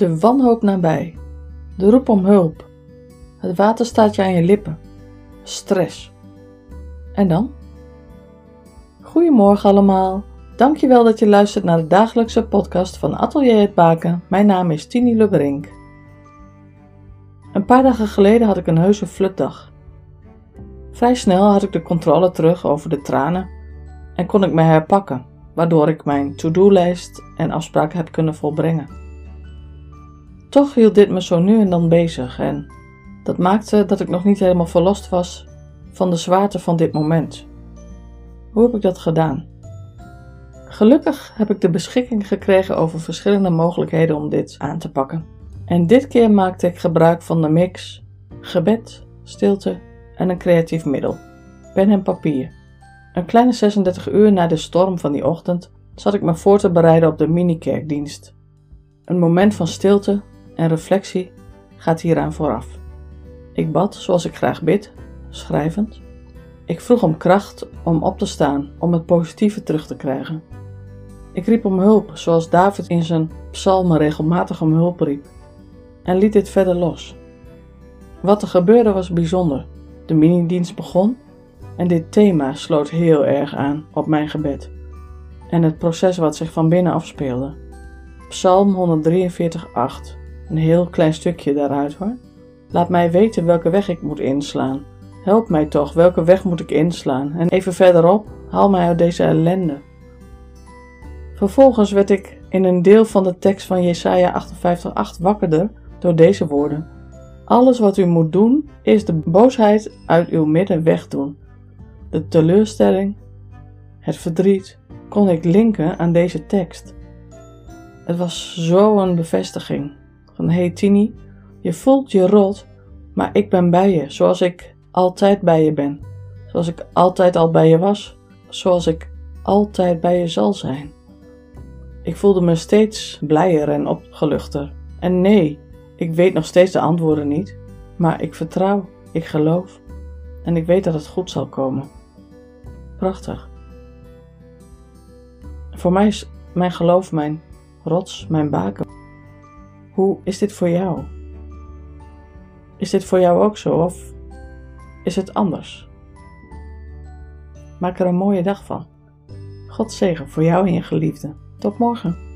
De wanhoop nabij. De roep om hulp. Het water staat je aan je lippen. Stress. En dan? Goedemorgen allemaal. Dankjewel dat je luistert naar de dagelijkse podcast van Atelier het Baken. Mijn naam is Tini Lebrink. Een paar dagen geleden had ik een heuse flutdag. Vrij snel had ik de controle terug over de tranen en kon ik me herpakken, waardoor ik mijn to-do-lijst en afspraken heb kunnen volbrengen. Toch hield dit me zo nu en dan bezig en dat maakte dat ik nog niet helemaal verlost was van de zwaarte van dit moment. Hoe heb ik dat gedaan? Gelukkig heb ik de beschikking gekregen over verschillende mogelijkheden om dit aan te pakken. En dit keer maakte ik gebruik van de mix gebed, stilte en een creatief middel, pen en papier. Een kleine 36 uur na de storm van die ochtend zat ik me voor te bereiden op de minikerkdienst. Een moment van stilte en reflectie gaat hieraan vooraf. Ik bad zoals ik graag bid, schrijvend. Ik vroeg om kracht om op te staan, om het positieve terug te krijgen. Ik riep om hulp, zoals David in zijn psalmen regelmatig om hulp riep, en liet dit verder los. Wat er gebeurde was bijzonder. De minidienst begon en dit thema sloot heel erg aan op mijn gebed en het proces wat zich van binnen afspeelde. Psalm 143:8, een heel klein stukje daaruit hoor. Laat mij weten welke weg ik moet inslaan. Help mij toch, welke weg moet ik inslaan? En even verderop, haal mij uit deze ellende. Vervolgens werd ik in een deel van de tekst van Jesaja 58:8 wakkerder door deze woorden. Alles wat u moet doen, is de boosheid uit uw midden wegdoen. De teleurstelling, het verdriet, kon ik linken aan deze tekst. Het was zo'n bevestiging van hey Tini, je voelt je rot, maar ik ben bij je, zoals ik altijd bij je ben. Zoals ik altijd al bij je was, zoals ik altijd bij je zal zijn. Ik voelde me steeds blijer en opgeluchter. En nee, ik weet nog steeds de antwoorden niet, maar ik vertrouw, ik geloof en ik weet dat het goed zal komen. Prachtig. Voor mij is mijn geloof mijn rots, mijn baken. Hoe is dit voor jou? Is dit voor jou ook zo of is het anders? Maak er een mooie dag van. God zegen voor jou en je geliefde. Tot morgen.